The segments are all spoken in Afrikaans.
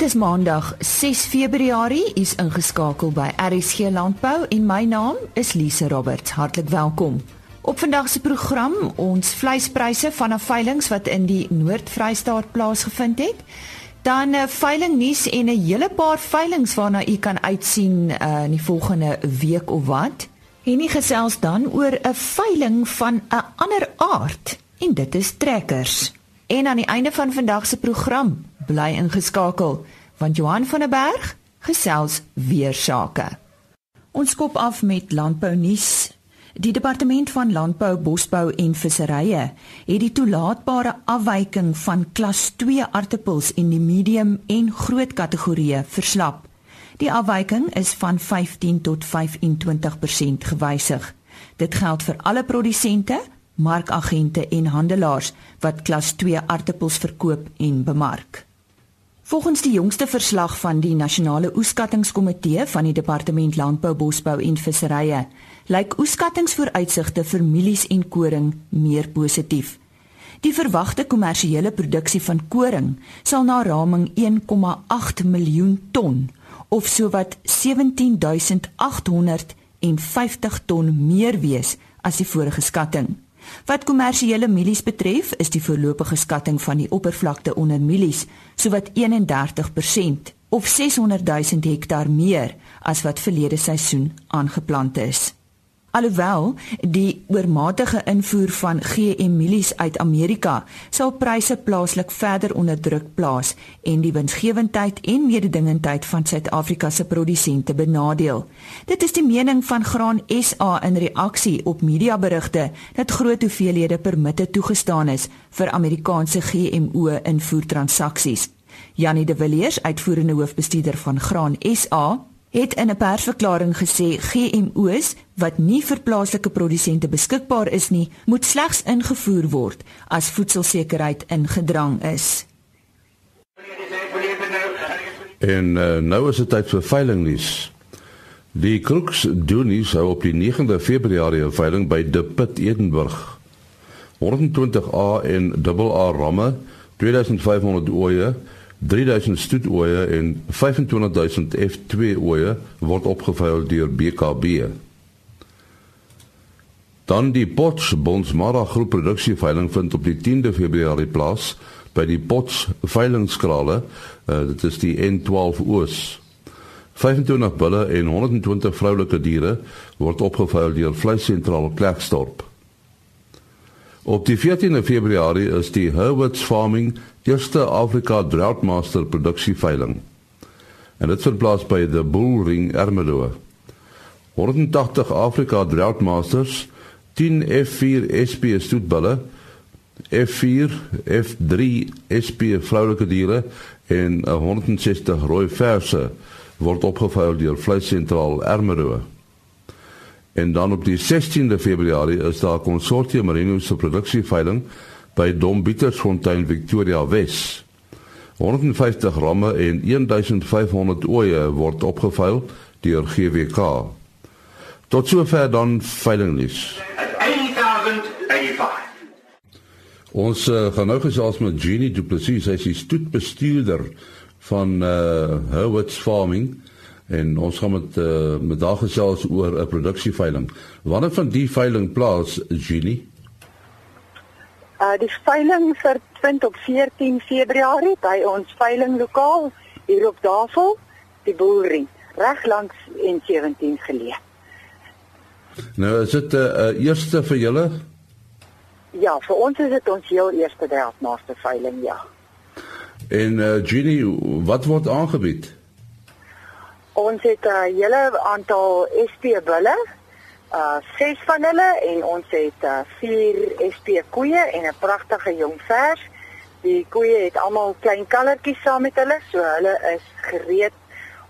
Dit is Maandag 6 Februarie. Is ingeskakel by RSG Landbou en my naam is Lise Roberts. Hartlik welkom. Op vandag se program ons vleispryse van 'n veiling wat in die Noord-Vrystaat plaasgevind het. Dan 'n veiling nuus en 'n hele paar veilings waarna u kan uitsien uh, in die volgende week of wat. En nie gesels dan oor 'n veiling van 'n ander aard en dit is trekkers. En aan die einde van vandag se program bly ingeskakel want Johan van der Berg gesels weer sake. Ons kop af met landbou nuus. Die departement van landbou, bosbou en visserye het die toelaatbare afwyking van klas 2 aartappels in die medium en groot kategorieë verslap. Die afwyking is van 15 tot 25% gewysig. Dit geld vir alle produsente, markagente en handelaars wat klas 2 aartappels verkoop en bemark. Volgens die jongste verslag van die Nasionale Oeskattingskomitee van die Departement Landbou, Bosbou en Visserye, lyk oeskattingsvooruitsigte vir mielies en koring meer positief. Die verwagte kommersiële produksie van koring sal na raming 1,8 miljoen ton of sowat 17850 ton meer wees as die vorige skatting. Wat kommersiële mielies betref, is die voorlopige skatting van die oppervlakte onder mielies sowat 31% of 600 000 hektaar meer as wat verlede seisoen aangeplant is. Alhoewel die oormatige invoer van GM mielies uit Amerika sal pryse plaaslik verder onder druk plaas en die winsgewendheid en mededingendheid van Suid-Afrika se produsente benadeel. Dit is die mening van Graan SA in reaksie op mediaberigte dat groot hoeveelhede permitte toegestaan is vir Amerikaanse GMO invoertransaksies. Janie de Villiers, uitvoerende hoofbestuurder van Graan SA, het in 'n persverklaring gesê GMO's wat nie vir plaaslike produsente beskikbaar is nie, moet slegs ingevoer word as voedselsekerheid ingedrang is. En uh, nou is dit tyd vir veiling nuus. Die Crooks Dooney sou op die 9de Februarie 'n veiling by De Pit Edenburg 120A en AA ramme 2500 oeye 3000 stoetoeie en 25000 F2 oeye word opgeveil deur BKB. Dan die Potch Bonsmara groep produksieveiling vind op die 10de Februarie plaas by die Potch veilingskrale. Uh, dit is die N12 Oos. 25 bulle en 120 vroulike diere word opgeveil deur Vleissentraal Klerksdorp. Op die 14de Februarie is die Herwoods Farming eerste Afrika Droughtmaster produksieveiling. En dit vind plaas by the Bullring Ermelo. 180 Afrika Droughtmasters, 10 F4 SP stoetbulle, F4, F3 SP vroulike diere en 160 rooi verse word opgeveil deur Vleissentraal Ermelo. En dan op die 16de Februarie is daar 'n konsortium Marino se produksieveiling by Dombietersfontein Victoria Wes. 150 ramme en 1500 oeye word opgeveil deur GWK. Tot sover dan veilingnuus. Ons uh, gaan nou gesels met Jeannie Du Plessis, sy is stoetbestuurder van uh eh, Howard's Farming en ons gaan met uh, met daar gesels oor 'n produksieveiling. Wanneer van die veiling plaas Julie? Uh die veiling vind op 14 Februarie by ons veilinglokaal hier op Davel, die boerdery, reg langs N17 geleë. Nou is dit 'n uh, uh, eerste vir julle? Ja, vir ons is dit ons heel eerste draadmaster veiling, ja. En uh Julie, wat word aangebied? Ons het 'n uh, hele aantal SP bulle, uh ses van hulle en ons het uh, vier SP koeie en 'n pragtige jong vers. Die koeie het almal klein kallertjies saam met hulle, so hulle is gereed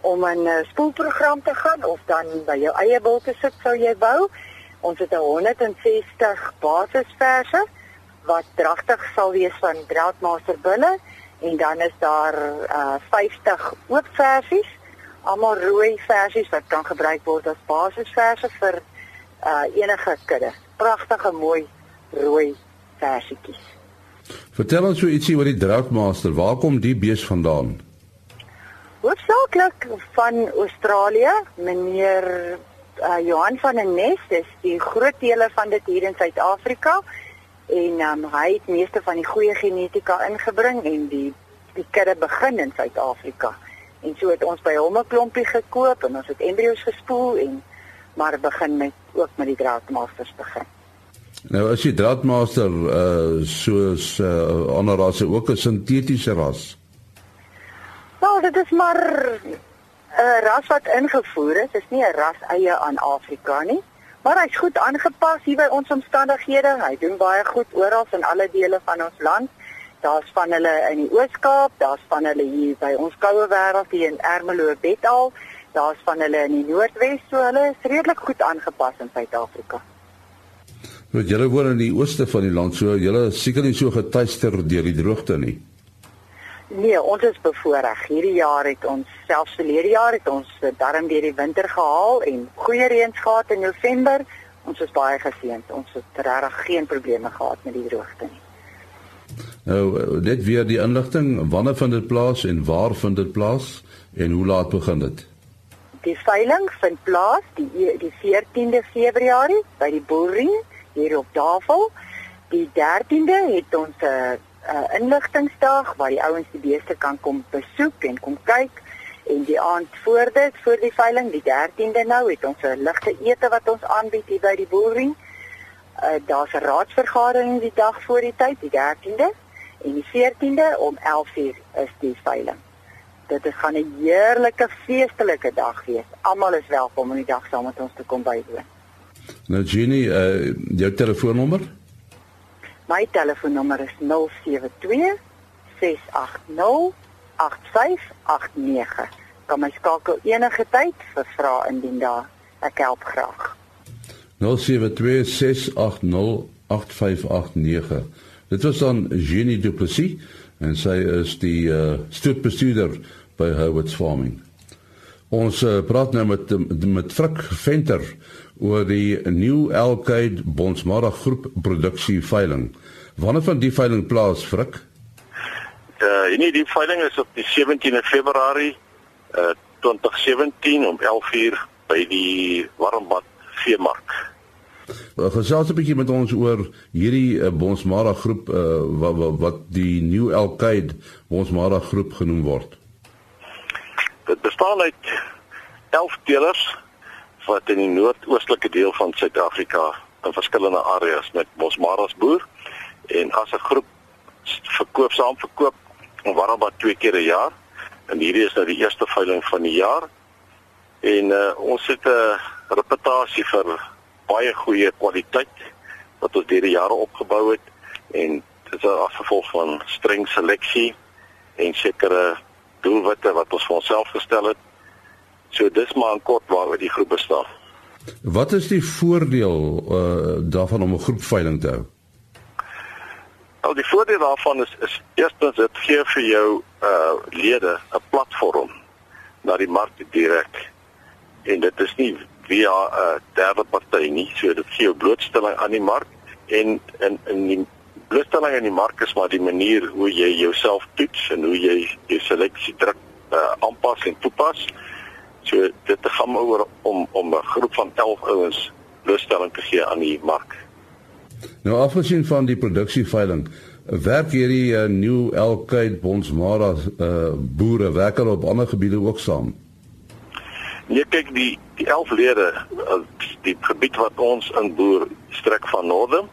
om 'n uh, spoelprogram te gaan of dan by jou eie bul te sit sou jy wou. Ons het 160 basisverse wat dragtig sal wees van Draadmaster bulle en dan is daar uh 50 oop versies almal rooi versies wat kan gebruik word as basisverse vir uh enige kudde. Pragtige mooi rooi versietjies. Vertel ons so ietsie oor die Draugmaster. Waar kom die bees vandaan? Hoofsaaklik van Australië, meneer uh, Johan van der Nest is die groot dele van dit hier in Suid-Afrika en um, hy het meeste van die goeie genetika ingebring en die die kudde begin in Suid-Afrika. En so het ons by hom 'n klompie gekoop en ons het embrio's gespoel en maar begin met ook met die draadmasters begin. Nou as jy draadmaster uh soos uh ander rasse ook 'n sintetiese ras. Nou, dit is maar 'n ras wat ingevoer is. Dit is nie 'n ras eie aan Afrika nie, maar hy's goed aangepas hier by ons omstandighede. Hy doen baie goed oral in alle dele van ons land. Daar's van hulle in die Oos-Kaap, daar's van hulle hier by ons koue wêreld hier in Ermelo Betal, daar's van hulle in die Noordwes, so hulle is redelik goed aangepas in Suid-Afrika. Want julle woon in die ooste van die land, so julle is seker nie so getuister deur die droogte nie. Nee, ons is bevoorreg. Hierdie jaar het ons selfs verlede jaar het ons darm deur die winter gehaal en goeie reëns gehad in November. Ons is baie geseënd. Ons het regtig geen probleme gehad met die droogte nie. Nou, net weer die inligting, wanneer vind dit plaas en waar vind dit plaas en hoe laat begin dit? Die veiling vind plaas die die 14de Februarie by die Boering hier op Davel. Die 13de het ons 'n uh, uh, inligtingsdag waar die ouens die beeste kan kom besoek en kom kyk en die aand voor dit voor die veiling die 13de nou het ons 'n ligte ete wat ons aanbied hier by die boering. Uh, Daar's 'n raadsvergadering die dag voor die tyd die 13de en die 14de om 11:00 is die veiling. Dit is gaan 'n heerlike feestelike dag wees. Almal is welkom om die dag saam met ons te kom bywoon. Nou Jenny, uh, jou telefoonnommer 082 My telefoonnommer is 072 680 8589. Kan my skakel enige tyd vir vrae indien daar ek help graag. 072 680 8589. Dit was dan Jenny Du Plessis en sy is die uh, stoetbestuurder by Howard's Farming. Ons uh, praat nou met met Frik Venter oor die New Alkyd Bonsmara groep produksie veiling. Wanneer van die veiling plaas, Frik? Uh nee, die veiling is op die 17de Februarie uh 2017 om 11:00 by die Warmbad Veemark. Uh, gesels 'n bietjie met ons oor hierdie uh, Bonsmara groep uh wat, wat wat die New Alkyd Bonsmara groep genoem word. Dit bestaan uit 11 teelers wat in die noordoostelike deel van Suid-Afrika in verskillende areas met bosmaras boer en as 'n groep verkoop saam verkoop en waarop twee keer 'n jaar en hierdie is nou die eerste veiling van die jaar en uh, ons het 'n reputasie vir baie goeie kwaliteit wat ons deur die jare opgebou het en dit is as gevolg van streng seleksie en sekere doelwitte wat ons vir onsself gestel het. So dis maar in kort waaroor die groep bestaan. Wat is die voordeel uh daarvan om 'n groep veiling te hou? Al die voordeel daarvan is is eerstens dit gee vir jou uh lede 'n platform na die mark direk. En dit is nie via 'n uh, derde party nie, so dit gee jou blootstelling aan die mark en in in die blootstelling aan die mark is maar die manier hoe jy jouself toets en hoe jy jou seleksie druk uh, aanpas en toepas. So dit gaan oor om om 'n groep van 11 ouens blootstelling te gee aan die mark. Nou afgesien van die produksieveiling, werk hierdie uh, New Elkheid Bonsmara uh, boere werk hulle op ander gebiede ook saam? Nee, kyk die die 11 lede die gebied wat ons inboer strek van noorde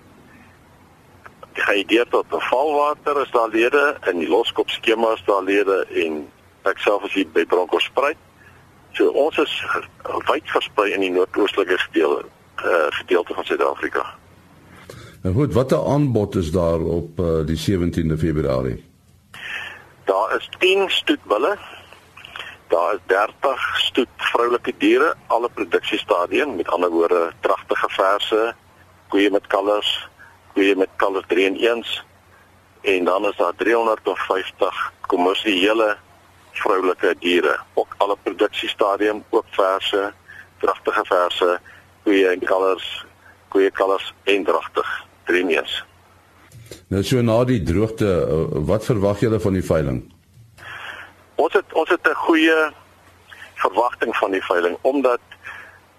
die hier tot valwater is daar lede in die loskop skema is daar lede en ek self is hier by Bronkhorstspruit So ons is wyd versprei in die noordoostelike gedeelte uh, gedeelte van Suid-Afrika. Nou goed, watter aanbod is daar op uh, die 17de Februarie? Daar is 10 stoetbulle. Daar is 30 stoet vroulike diere, alle produksiestadium, met ander woorde dragtige verse, koeie met kalvers, koeie met kalvers 3 en 1s en dan is daar 350 kommersiële vroulike diere, ook alle produksiestadium, ook verse, dragtige verse, koeie en kalvers, koeie kalvers en dragtig, drie mees. Nou so na die droogte, wat verwag julle van die veiling? Ons het het 'n goeie verwagting van die veiling omdat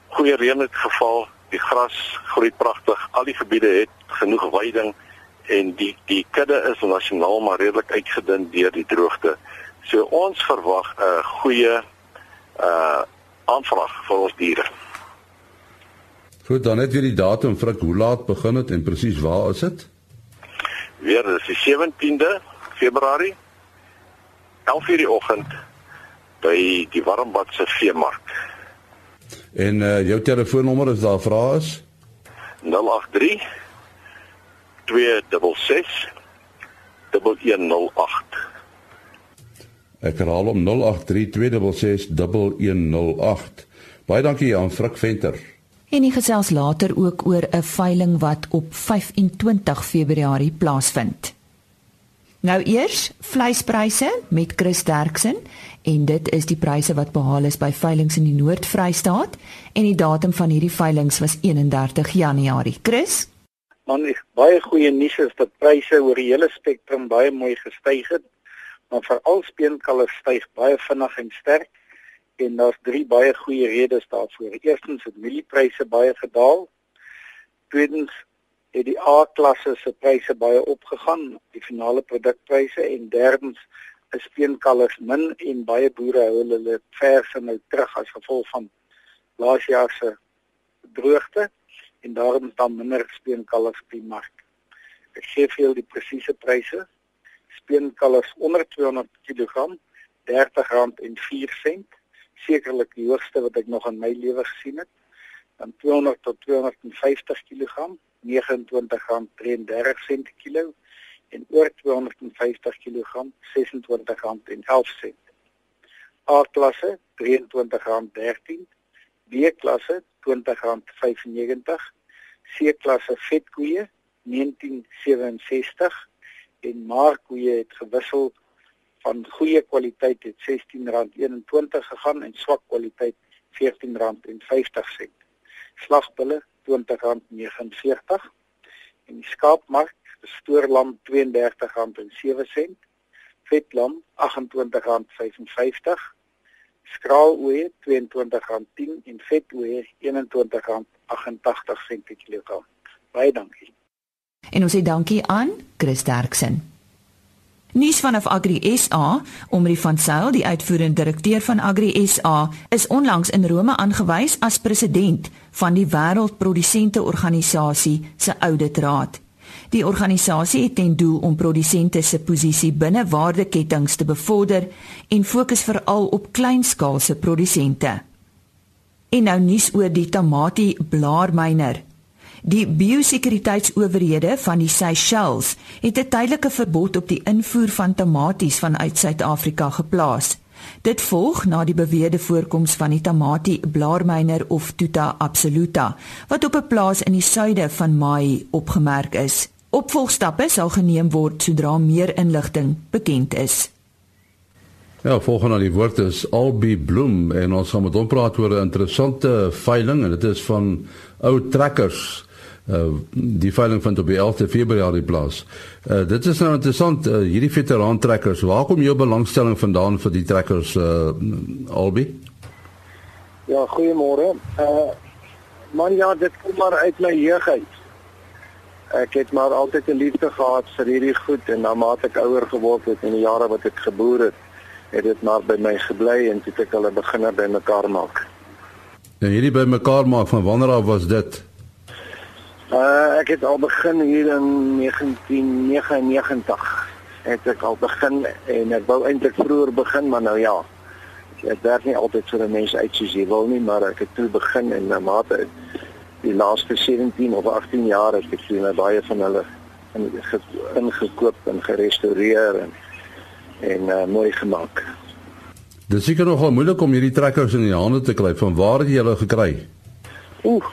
goeie reën het geval, die gras groei pragtig, al die gebiede het genoeg weiding en die die kudde is nasionaal maar redelik uitgedun deur die droogte. So ons verwag 'n goeie uh aanvraag vir ons diere. Goed, dan net weer die datum vir hoe laat begin dit en presies waar is dit? Weer dis die 17de Februarie 11:00 die oggend by die Warmbad se veemark. En uh jou telefoonnommer is daar vra is 083 266 1108. Ek herhaal om 0832661108. Baie dankie aan Frik Venter. En die gesels later ook oor 'n veiling wat op 25 Februarie plaasvind. Nou eers vleispryse met Chris Derksen en dit is die pryse wat behaal is by veilinge in die Noord-Vrystaat en die datum van hierdie veilinge was 31 Januarie. Chris Man, baie goeie nuus is dat pryse oor die hele spektrum baie mooi gestyg het. Maar veral speenkalvers styg baie vinnig en sterk en daar's drie baie goeie redes daarvoor. Eerstens het mieliepryse baie gedaal. Tweedens het die A-klasse se pryse baie opgegaan, die finale produkpryse en derdens is speenkalvers min en baie boere hou hulle verse nou terug as gevolg van laas jaar se droogte en daarom is daar minder speenkalvers op die mark. Ek gee vir julle die presiese pryse. Speenkalvers onder 200 kg R30.04, sekerlik die hoogste wat ek nog in my lewe gesien het. Dan 200 tot 250 kg R29.33 per kilo en oor 250 kg R26.11. A-klasse R23.13 B-klasse R20.95, C-klasse vetkoeie 1967 en markkoeie het gewissel van goeie kwaliteit het R16.21 gegaan en swak kwaliteit R14.50. Slagbulle R20.49 en die skaapmark stoorlam R32.07, vetlam R28.55 skraaloe R22.10 en vetoe R21.88 per kilogram. Baie dankie. En ons sê dankie aan Chris Derksen. Nuus vanaf Agri SA, Omri van Sail, die uitvoerende direkteur van Agri SA, is onlangs in Rome aangewys as president van die Wêreldprodusente Organisasie se Auditraad. Die organisasie het ten doel om produsente se posisie binne waardeketTINGS te bevorder en fokus veral op kleinskaalse produsente. En nou nuus oor die Tamati blaarmyner. Die biosekuriteitsowerhede van die Seychelles het 'n tydelike verbod op die invoer van tamaties vanuit Suid-Afrika geplaas. Dit volg na die beweerde voorkoms van die tamati blaarmyner of Tuta absoluta wat op 'n plaas in die suide van Mai opgemerk is. Opvolgstappe sal geneem word sodra meer inligting bekend is. Ja, volgens al die woorde is Albi Bloem en ons gaan met hom praat oor 'n interessante veiling en dit is van ou trekkers. Uh die veiling vind op die 11de Februarie plaas. Uh dit is nou interessant uh, hierdie veteran trekkers. Waar kom jou belangstelling vandaan vir die trekkers uh Albi? Ja, goeiemôre. Uh man ja, dit kom maar uit my jeug uit ek het maar altyd 'n liefde gehad vir hierdie goed en maar ek ouer geword het in die jare wat ek geboor het, het dit maar by my gebly en toe ek hulle begin by mekaar maak. En hierdie by mekaar maak van wanneer af was dit? Uh ek het al begin hier in 1999. Het ek al begin en ek wou eintlik vroeër begin, maar nou ja. Dit werk nie altyd so 'n mens uit soos jy wil nie, maar ek het toe begin en na mate die laaste 17 of 18 jaar het ek sien baie van hulle in ingekoop en gerestoreer en en uh, mooi gemaak. Dit seker nogal moeilik om hierdie trekkers in die hande te kry. Van waar het jy hulle gekry? Oeh.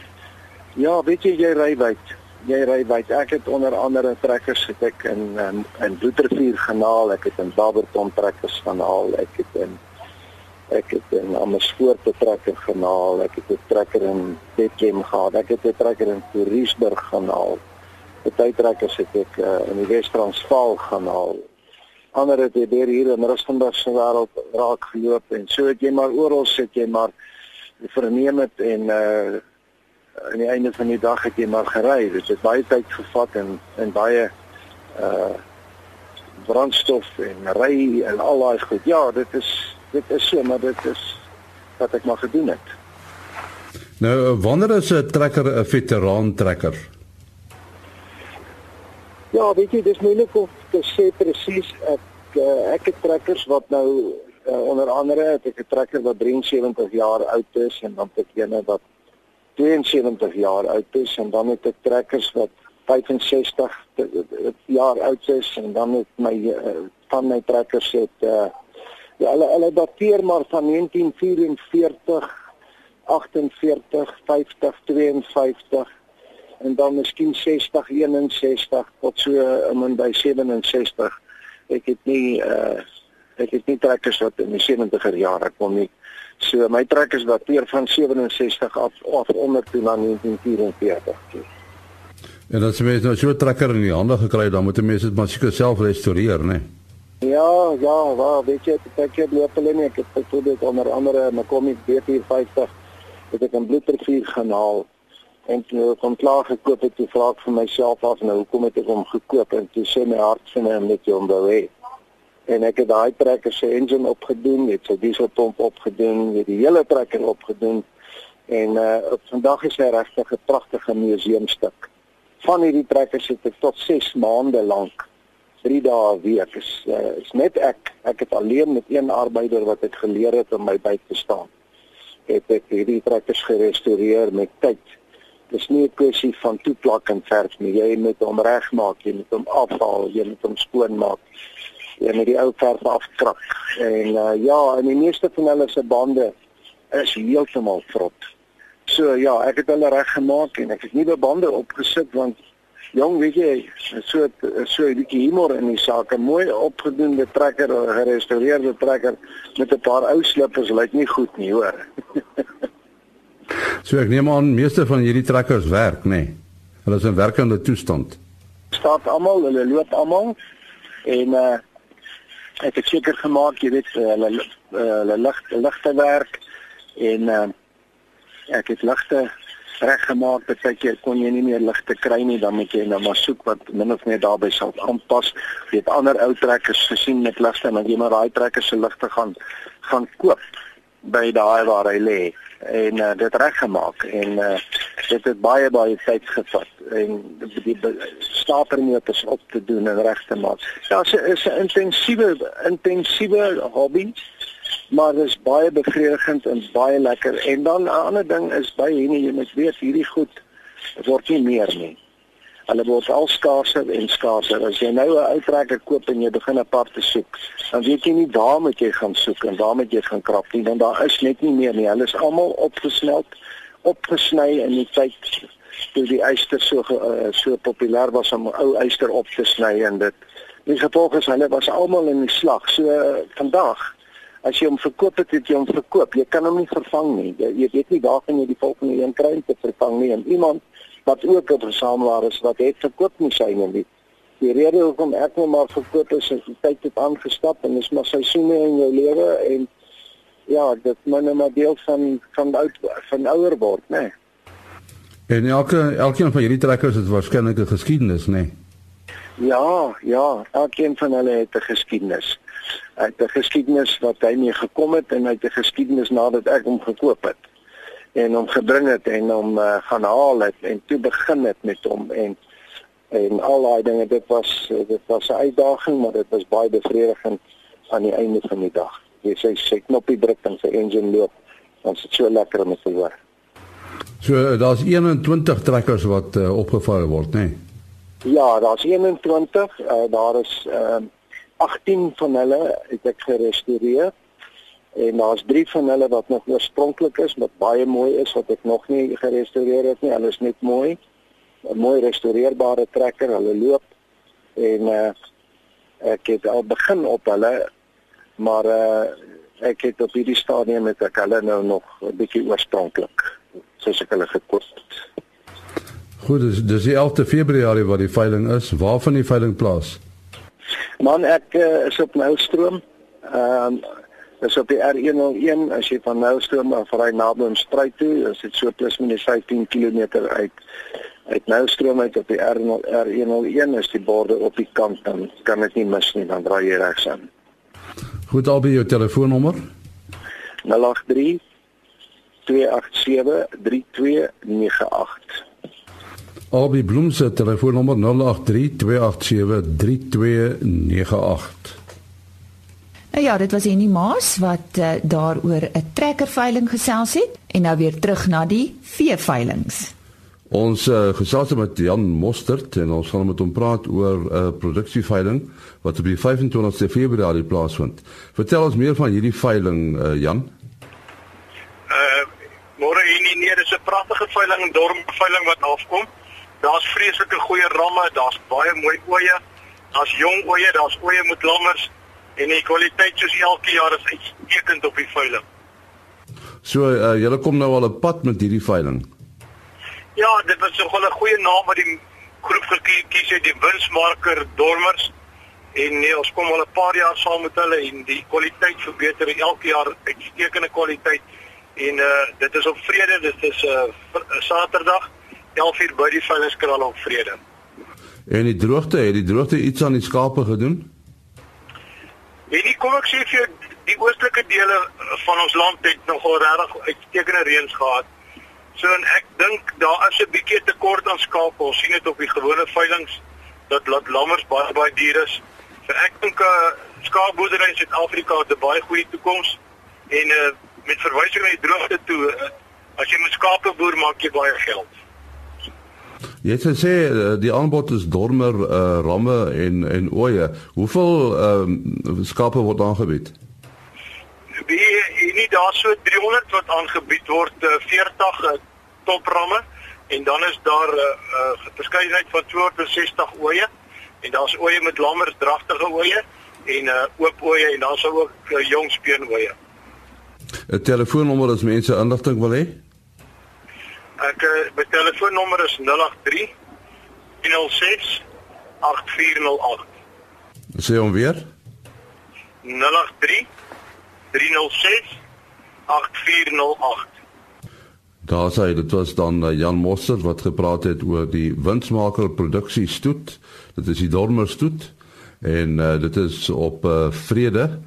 Ja, weet jy jy ry wyd. Jy ry wyd. Ek het onder andere trekkers getek in in, in Bloedrivier genaal. Ek het in Barberton trekkers genaal. Ek het in Ek het 'n Amersfoort trekker genaal. Ek het 'n trekker in Bethlehem gehad. Ek het 'n trekker in Toeriesburg genaal. Party trekkers het ek uh, in die Wes-Transvaal genaal. ander het deur hier in Rustenburg se wêreld raak geloop en so het jy maar oral sit jy maar verneem het en uh aan die einde van die dag het jy maar gery. Dit het baie tyd gevat en en baie uh brandstof en ry en al daai goed. Ja, dit is dit is so, maar dit is wat ek maar gedoen het. Nou, wanneer is 'n trekker 'n veteraan trekker? Ja, weet jy, dis moeilik om te sê presies ek uh, ek het trekkers wat nou uh, onder andere het ek 'n trekker wat 73 jaar oud is en dan het ek een wat 72 jaar oud is en dan het ek trekkers wat 65 jaar oud is en dan het my uh, van my trekkers het uh, ja hulle hulle dateer maar van 1944 48 50 52 en dan miskien 60 61 tot so um, in by 67 ek het nie uh, ek het nie trekkers wat in die 70er jare kom nie So my trek is dateer van 67 af of onder toe na 1944. En as jy nou so 'n trekker in die hande gekry het, dan moet 'n mens dit maar seker self restoreer, né? Nee? Ja, ja, waar weet jy, ek het loop hulle nie, ek het byvoorbeeld onder andere my Comic B450 het ek 'n bloedrivier gaan haal en toe kom klaar gekoop het, toe vra ek vir myself af nou hoekom het ek hom gekoop en toe sê my hart vir my net jy onbeweeg en ek het daai trekker se engine opgedoen, het sy dieselpomp opgedoen, het die hele trekker opgedoen en uh op vandag is hy regtig 'n pragtige museumstuk. Van hierdie trekkers het ek tot 6 maande lank 3 dae 'n week is uh, is net ek ek het alleen met een arbeider wat ek geleer het om my by te staan. Het ek hierdie trekkers gerestoreer met tyd. Dis nie 'n kwessie van toeplak en verf nie. Jy moet hom regmaak, jy moet hom afhaal, jy moet hom skoonmaak met die ou verf afkrap. En uh, ja, en die meeste van hulle se bande is heeltemal vrot. So ja, ek het hulle reggemaak en ek het nuwe bande opgesit want jong, weet jy, so so 'n bietjie humor in die saak, 'n mooi opgedoende trekker, gerestoreerde trekker met 'n paar ou slippers lyk nie goed nie, hoor. so ek neem aan meeste van hierdie trekkers werk, nê. Nee. Hulle is in werkende toestand. Staat almal, hulle loop almal en uh ek het seker gemaak jy weet eh, hulle uh, hulle lig ligte werk en uh, ek het ligte reggemaak dat jy kon jy nie meer ligte kry nie dan moet jy nou maar soek wat min of meer daarbey sal aanpas. Het ander ou trekkers gesien met ligte dan jy maar daai trekkers se ligte gaan gaan koop by daai waar hy lê en uh, dit reggemaak en uh, dit het baie baie tyd gevat en die, die statermeters op te doen en reg te maak. Ja, dit is 'n intensiewe intensiewe hobby, maar dit is baie bevredigend en baie lekker. En dan 'n ander ding is by hierdie jy moet weet hierdie goed word nie meer nie. Hulle word al skaarser en skaarser. As jy nou 'n ou trekker koop en jy begin 'n pad te soek, dan weet jy nie waar moet jy gaan soek en waar moet jy gaan krap nie, want daar is net nie meer nie. Hulle is almal opgesmelt, opgesny in die tyd toe die eyster so uh, so populêr was om ou eyster op te sny en dit. Die gevolg is hulle was almal in die slag. So uh, vandag as jy hom verkoop het, het jy hom verkoop. Jy kan hom nie vervang nie. Jy, jy weet nie waar gaan jy die volgende een kry om te vervang nie. En iemand wat ook 'n versamelaar is wat het verkoop nie syne nie. Die rede hoekom ek hom maar verkoop is as die tyd het aangestap en dis maar seisoene in jou lewe en ja, dit moet net maar deel van van oud van ouer word, né? Nee. En elke elkeen van hierdie trekkers het waarskynlik 'n geskiedenis, né? Nee? Ja, ja, elkeen van hulle het 'n geskiedenis. Hy het 'n geskiedenis wat hy mee gekom het en hy het 'n geskiedenis nadat ek hom gekoop het en hom gebring het en hom uh, gaan haal het en toe begin het met hom en en al daai dinge dit was dit was 'n uitdaging maar dit was baie bevredigend aan die einde van die dag. Jy sê sy knoppie druk en sy engine loop. Ons het so lekker om te hoor. So daar's 21 trekkers wat uh, opgevaar word, né? Nee? Ja, daar's 21. Uh, daar is uh, 18 van hulle het ek gerestoreer en daar's 3 van hulle wat nog oorspronklik is, wat baie mooi is wat ek nog nie gerestoreer het nie. Hulle is net mooi. 'n Mooi restoreerbare trekker. Hulle loop en uh, ek het al begin op hulle maar uh, ek het op hierdie stadium met ek hulle nou nog 'n bietjie oorspronklik soos ek hulle gekoop het. Goed, dis dis die 11de Februarie wat die veiling is. Waar van die veiling plaas? Man ek uh, is op Noustroom. Ehm um, is op die R101 as jy van Noustroom af ry na Bloemstruit toe, is dit so plus minus 15 km uit uit Noustroom uit op die R101 is die borde op die kant dan kan dit nie mis nie, dan draai jy regs aan. Goed, albei jou telefoonnommer. 083 287 3298. Albei Bloem se telefoonnommer 083 287 3298. Nou ja, dit was Henny Maas wat uh, daaroor 'n trekkerveiling gesels het en nou weer terug na die veeveilings. Ons uh, gesels met Jan Mostert en ons gaan met hom praat oor 'n uh, produksieveiling wat op die 25ste Februarie plaasvind. Vertel ons meer van hierdie veiling uh, Jan. Uh môre hier nie, nee, dis 'n pragtige veiling en dorp veiling wat afkom. Daar's vreeslike goeie ramme, daar's baie mooi oeye. Daar's jong oeye, daar's oeye met lammers en die kwaliteit soos elke jaar is uitstekend op die veiling. So uh, julle kom nou al 'n pad met hierdie veiling. Ja, dit was nogal 'n goeie naam wat die groep gekies het, die winsmarker Dormers. En nee, ons kom al 'n paar jaar saam met hulle en die kwaliteit verbeter elke jaar uitstekende kwaliteit. En uh dit is op Vrede, dit is 'n uh, Saterdag 11:00 by die veilingskraal op Vrede. En die droogte, het die droogte iets aan die skape gedoen? En kom ek sê vir jou die oostelike dele van ons land het nogal regtig uitstekende reëns gehad. So en ek dink daar is 'n bietjie tekort aan skape. Ons sien dit op die gewone veilinge dat laat lammers baie baie duur is. So ek dink 'n uh, skaapboerdery in Suid-Afrika het 'n baie goeie toekoms en uh, met verwysing na die droogte toe uh, as jy met skape boer maak jy baie geld. Jy het gesê uh, die aanbod is dormer uh, ramme en en oeye. Hoeveel uh, skape word aangebied? Wie nie daar so 300 wat aangebied word, uh, 40 uh, topramme en dan is daar 'n uh, uh, verskeidenheid van 260 oeye en daar's oeye met lammers, dragtige oeye en uh, oop oeye en daar's ook uh, jong speen oeye. 'n Telefoonnommer as mense inligting wil hê? Ek uh, my telefoonnommer is 083 06 8408. Sê hom weer. 083 306 8408. Daar sê dit was dan uh, Jan Mosser wat gepraat het oor die winsmaker produksie stoet. Dit is die Dormer stoet en uh, dit is op uh, Vrede.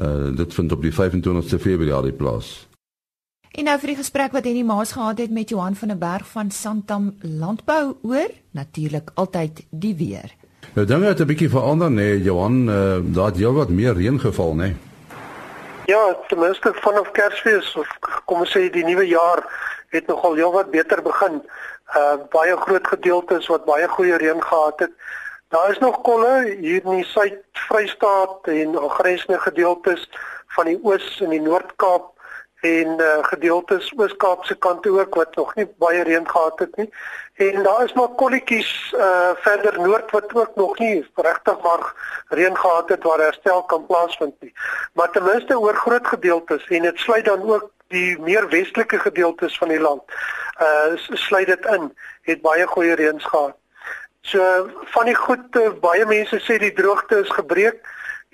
Uh, dit vind op die 25ste Februarie plaas. En nou vir die gesprek wat Henny Maas gehad het met Johan van der Berg van Santam Landbou oor natuurlik altyd die weer. Nou dinge het 'n bietjie verander nê nee, Johan, uh, daar het heelwat meer reën geval nê. Nee. Ja, ten minste vanaf Kersfees of kom ons sê die nuwe jaar het nogal heelwat beter begin. Uh baie groot gedeeltes wat baie goeie reën gehad het. Daar is nog kolle hier in die Suid-Vrystaat en aangrensende gedeeltes van die Oos en die Noord-Kaap en uh, gedeeltes Oos-Kaapse kant ook wat nog nie baie reën gehad het nie. En daar is maar kolletjies uh verder noord wat ook nog nie regtig maar reën gehad het waar herstel kan plaasvind nie. Maar ten minste oor groot gedeeltes en dit sluit dan ook die meer westelike gedeeltes van die land. Uh sluit dit in het baie goeie reëns gehad. So van die goed uh, baie mense sê die droogte is gebreek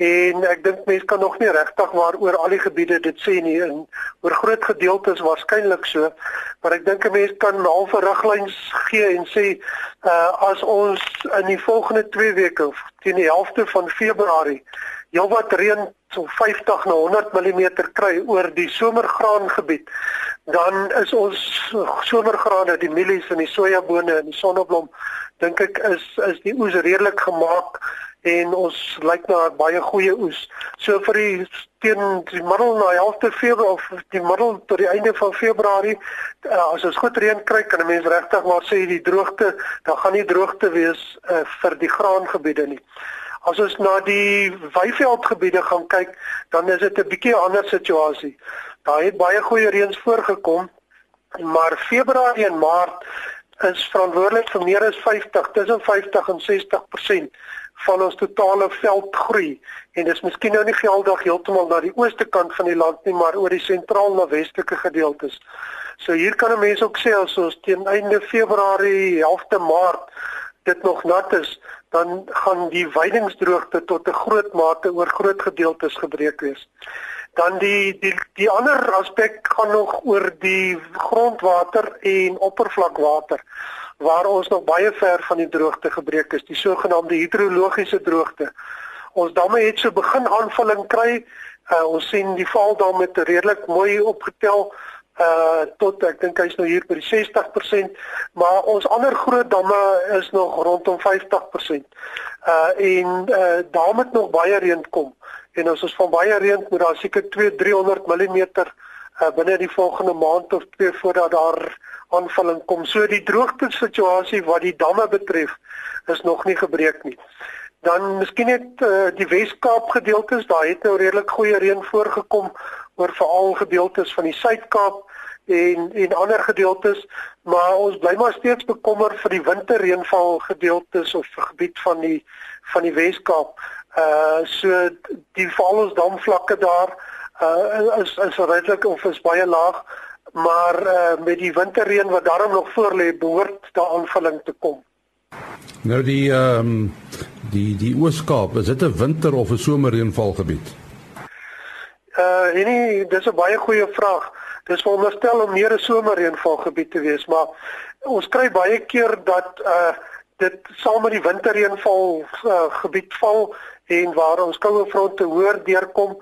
en ek dink mense kan nog nie regtig maar oor al die gebiede dit sê nie. En oor groot gedeeltes waarskynlik so. Maar ek dink 'n mens kan halfe riglyns gee en sê uh, as ons in die volgende 2 weke teen die helfte van Februarie heelwat reën so 50 na 100 mm kry oor die somergraangebied dan is ons somergrane die mielies en die sojabone en die sonneblom dink ek is is die oes redelik gemaak en ons lyk na baie goeie oes. So vir die teen die middel na 11de Februarie of die middel tot die einde van Februarie uh, as ons goed reën kry kan 'n mens regtig maar sê die droogte, dan gaan nie droogte wees uh, vir die graangebiede nie. As ons na die weiveldgebiede gaan kyk, dan is dit 'n bietjie ander situasie. Daar het baie goeie reëns voorgekom, maar Februarie en Maart is verantwoordelik vir meer as 50, tussen 50 en 60% van ons totale veldgroei en dis miskien nou nie geldig heeltemal na die ooste kant van die land nie maar oor die sentraal na westelike gedeeltes. So hier kan 'n mens ook sê as ons teen einde Februarie, helfte Maart dit nog nat is, dan gaan die weidingsdroogte tot 'n groot mate oor groot gedeeltes gebreek wees. Dan die die die ander aspek gaan nog oor die grondwater en oppervlakwater waar ons nog baie ver van die droogte gebreek is, die sogenaamde hidrologiese droogte. Ons damme het so begin aanvulling kry. Uh, ons sien die valdam met redelik mooi opgetel uh tot ek dink hy's nou hier by die 60%, maar ons ander groot damme is nog rondom 50%. Uh en uh daar moet nog baie reën kom en as ons van baie reën moet daar seker 2 300 mm uh, binne die volgende maand of twee voordat daar aanvulling kom. So die droogte situasie wat die damme betref is nog nie gebreek nie. Dan miskien net uh, die Wes-Kaap gedeeltes, daar het nou redelik goeie reën voorgekom oor veral gedeeltes van die Suid-Kaap en en ander gedeeltes, maar ons bly maar steeds bekommer vir die winterreënval gedeeltes of gebied van die van die Wes-Kaap. Uh so die Vaalsdam vlakke daar uh is is redelik of is baie laag, maar uh met die winterreën wat daarom nog voor lê, behoort daar aanvulling te kom. Nou die ehm um, die die Oos-Kaap, is dit 'n winter of 'n somerreënvalgebied? Uh nee, dis 'n baie goeie vraag. Dis veronderstel om meer 'n somerreënvalgebied te wees, maar ons kry baie keer dat uh dit saam met die winterreënval uh, gebied val en waar ons koue fronte hoër deurkom.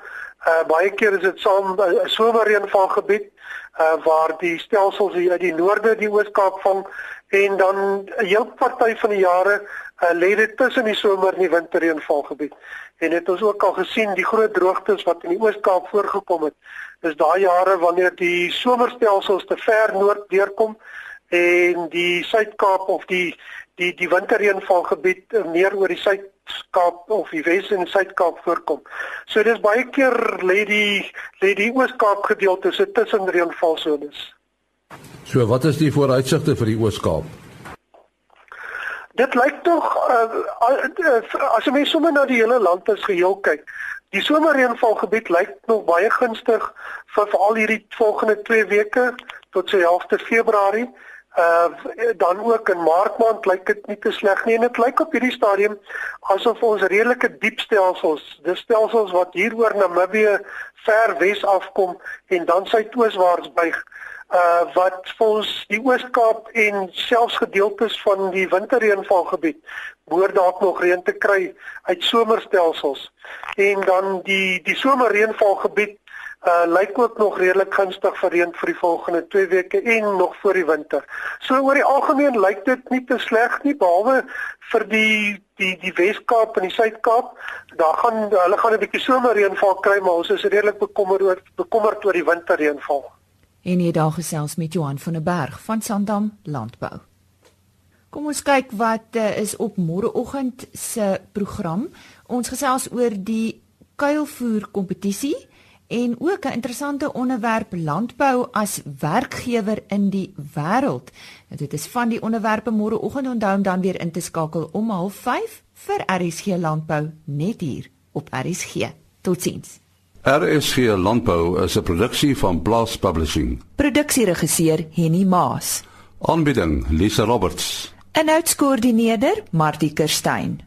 Uh baie keer is dit saam 'n uh, somerreënvalgebied uh waar die stelsels hier uit die noorde die Oos-Kaap vang en dan 'n heel party van die jare uh, lê dit tussen die somer en die winterreënvalgebied. En dit ons ook al gesien die groot droogtes wat in die Oos-Kaap voorgekom het, is daai jare wanneer die somerstelsels te ver noord deurkom en die Suid-Kaap of die die die winterreënvalgebied meer oor die Suid-Kaap of die Wes- en Suid-Kaap voorkom. So dis baie keer lê die lê die Oos-Kaap gedeelte se tussen reënvalsones. So wat is die vooruitsigte vir die Oos-Kaap? Dit lyk tog uh, as jy mens sommer na die hele land as geheel kyk, die somerreënvalgebied lyk nog baie gunstig vir veral hierdie volgende 2 weke tot so helfte Februarie. Uh dan ook in Maart maand lyk dit nie te sleg nie en dit lyk op hierdie stadium asof ons redelike diep stelsels, dis stelsels wat hier oor Namibië ver wes afkom en dan suidooswaarts buig uh wat volgens die Oos-Kaap en selfs gedeeltes van die winterreënvalgebied behoort dalk nog reën te kry uit somerstelsels. En dan die die somerreënvalgebied uh lyk ook nog redelik gunstig vir reën vir die volgende 2 weke en nog voor die winter. So oor die algemeen lyk dit nie te sleg nie behalwe vir die die die Wes-Kaap en die Suid-Kaap. Daar gaan hulle gaan 'n bietjie somerreënval kry, maar ons is redelik bekommerd oor bekommerd oor die winterreënval. En hier daar gesels met Johan van der Berg van Sandam Landbou. Kom ons kyk wat uh, is op môreoggend se program. Ons gesels oor die kuilvoer kompetisie en ook 'n interessante onderwerp landbou as werkgewer in die wêreld. Nou dit is van die onderwerpe môreoggend onthou om dan weer in te skakel om 05:30 vir RSG landbou net hier op RSG. Totsiens. RSG landbou is 'n produksie van Blast Publishing. Produksieregisseur Henny Maas. Aanbieding Lisa Roberts. En uitskoördineerder Martie Kerstyn.